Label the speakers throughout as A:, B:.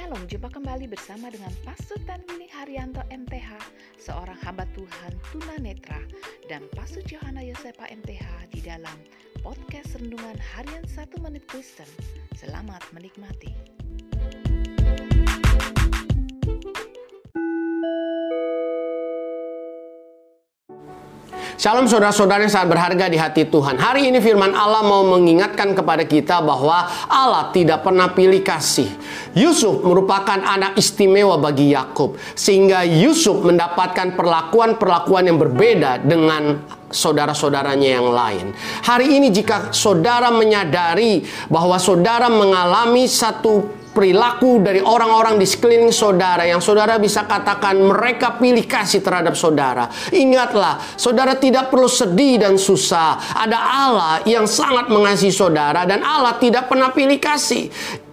A: Shalom, jumpa kembali bersama dengan Pastor Tanwini Haryanto MTH, seorang hamba Tuhan tunanetra, dan Pastor Johanna Yosepa MTH di dalam podcast Rendungan Harian 1 Menit Kristen. Selamat menikmati.
B: Shalom saudara-saudara yang sangat berharga di hati Tuhan. Hari ini firman Allah mau mengingatkan kepada kita bahwa Allah tidak pernah pilih kasih. Yusuf merupakan anak istimewa bagi Yakub sehingga Yusuf mendapatkan perlakuan-perlakuan yang berbeda dengan saudara-saudaranya yang lain. Hari ini jika saudara menyadari bahwa saudara mengalami satu perilaku dari orang-orang di sekeliling saudara yang saudara bisa katakan mereka pilih kasih terhadap saudara. Ingatlah, saudara tidak perlu sedih dan susah. Ada Allah yang sangat mengasihi saudara dan Allah tidak pernah pilih kasih.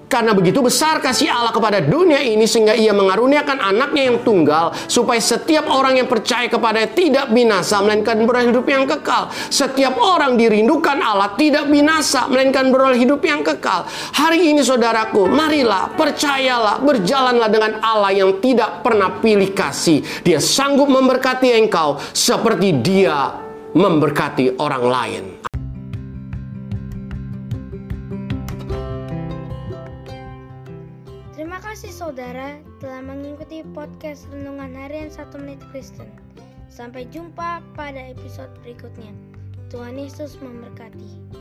B: Karena begitu besar kasih Allah kepada dunia ini sehingga ia mengaruniakan anaknya yang tunggal supaya setiap orang yang percaya kepada tidak binasa melainkan beroleh hidup yang kekal. Setiap orang dirindukan Allah tidak binasa melainkan beroleh hidup yang kekal. Hari ini saudaraku, marilah percayalah berjalanlah dengan Allah yang tidak pernah pilih kasih. Dia sanggup memberkati engkau seperti dia memberkati orang lain.
C: Kasih saudara telah mengikuti podcast Renungan Harian 1 Menit Kristen. Sampai jumpa pada episode berikutnya. Tuhan Yesus memberkati.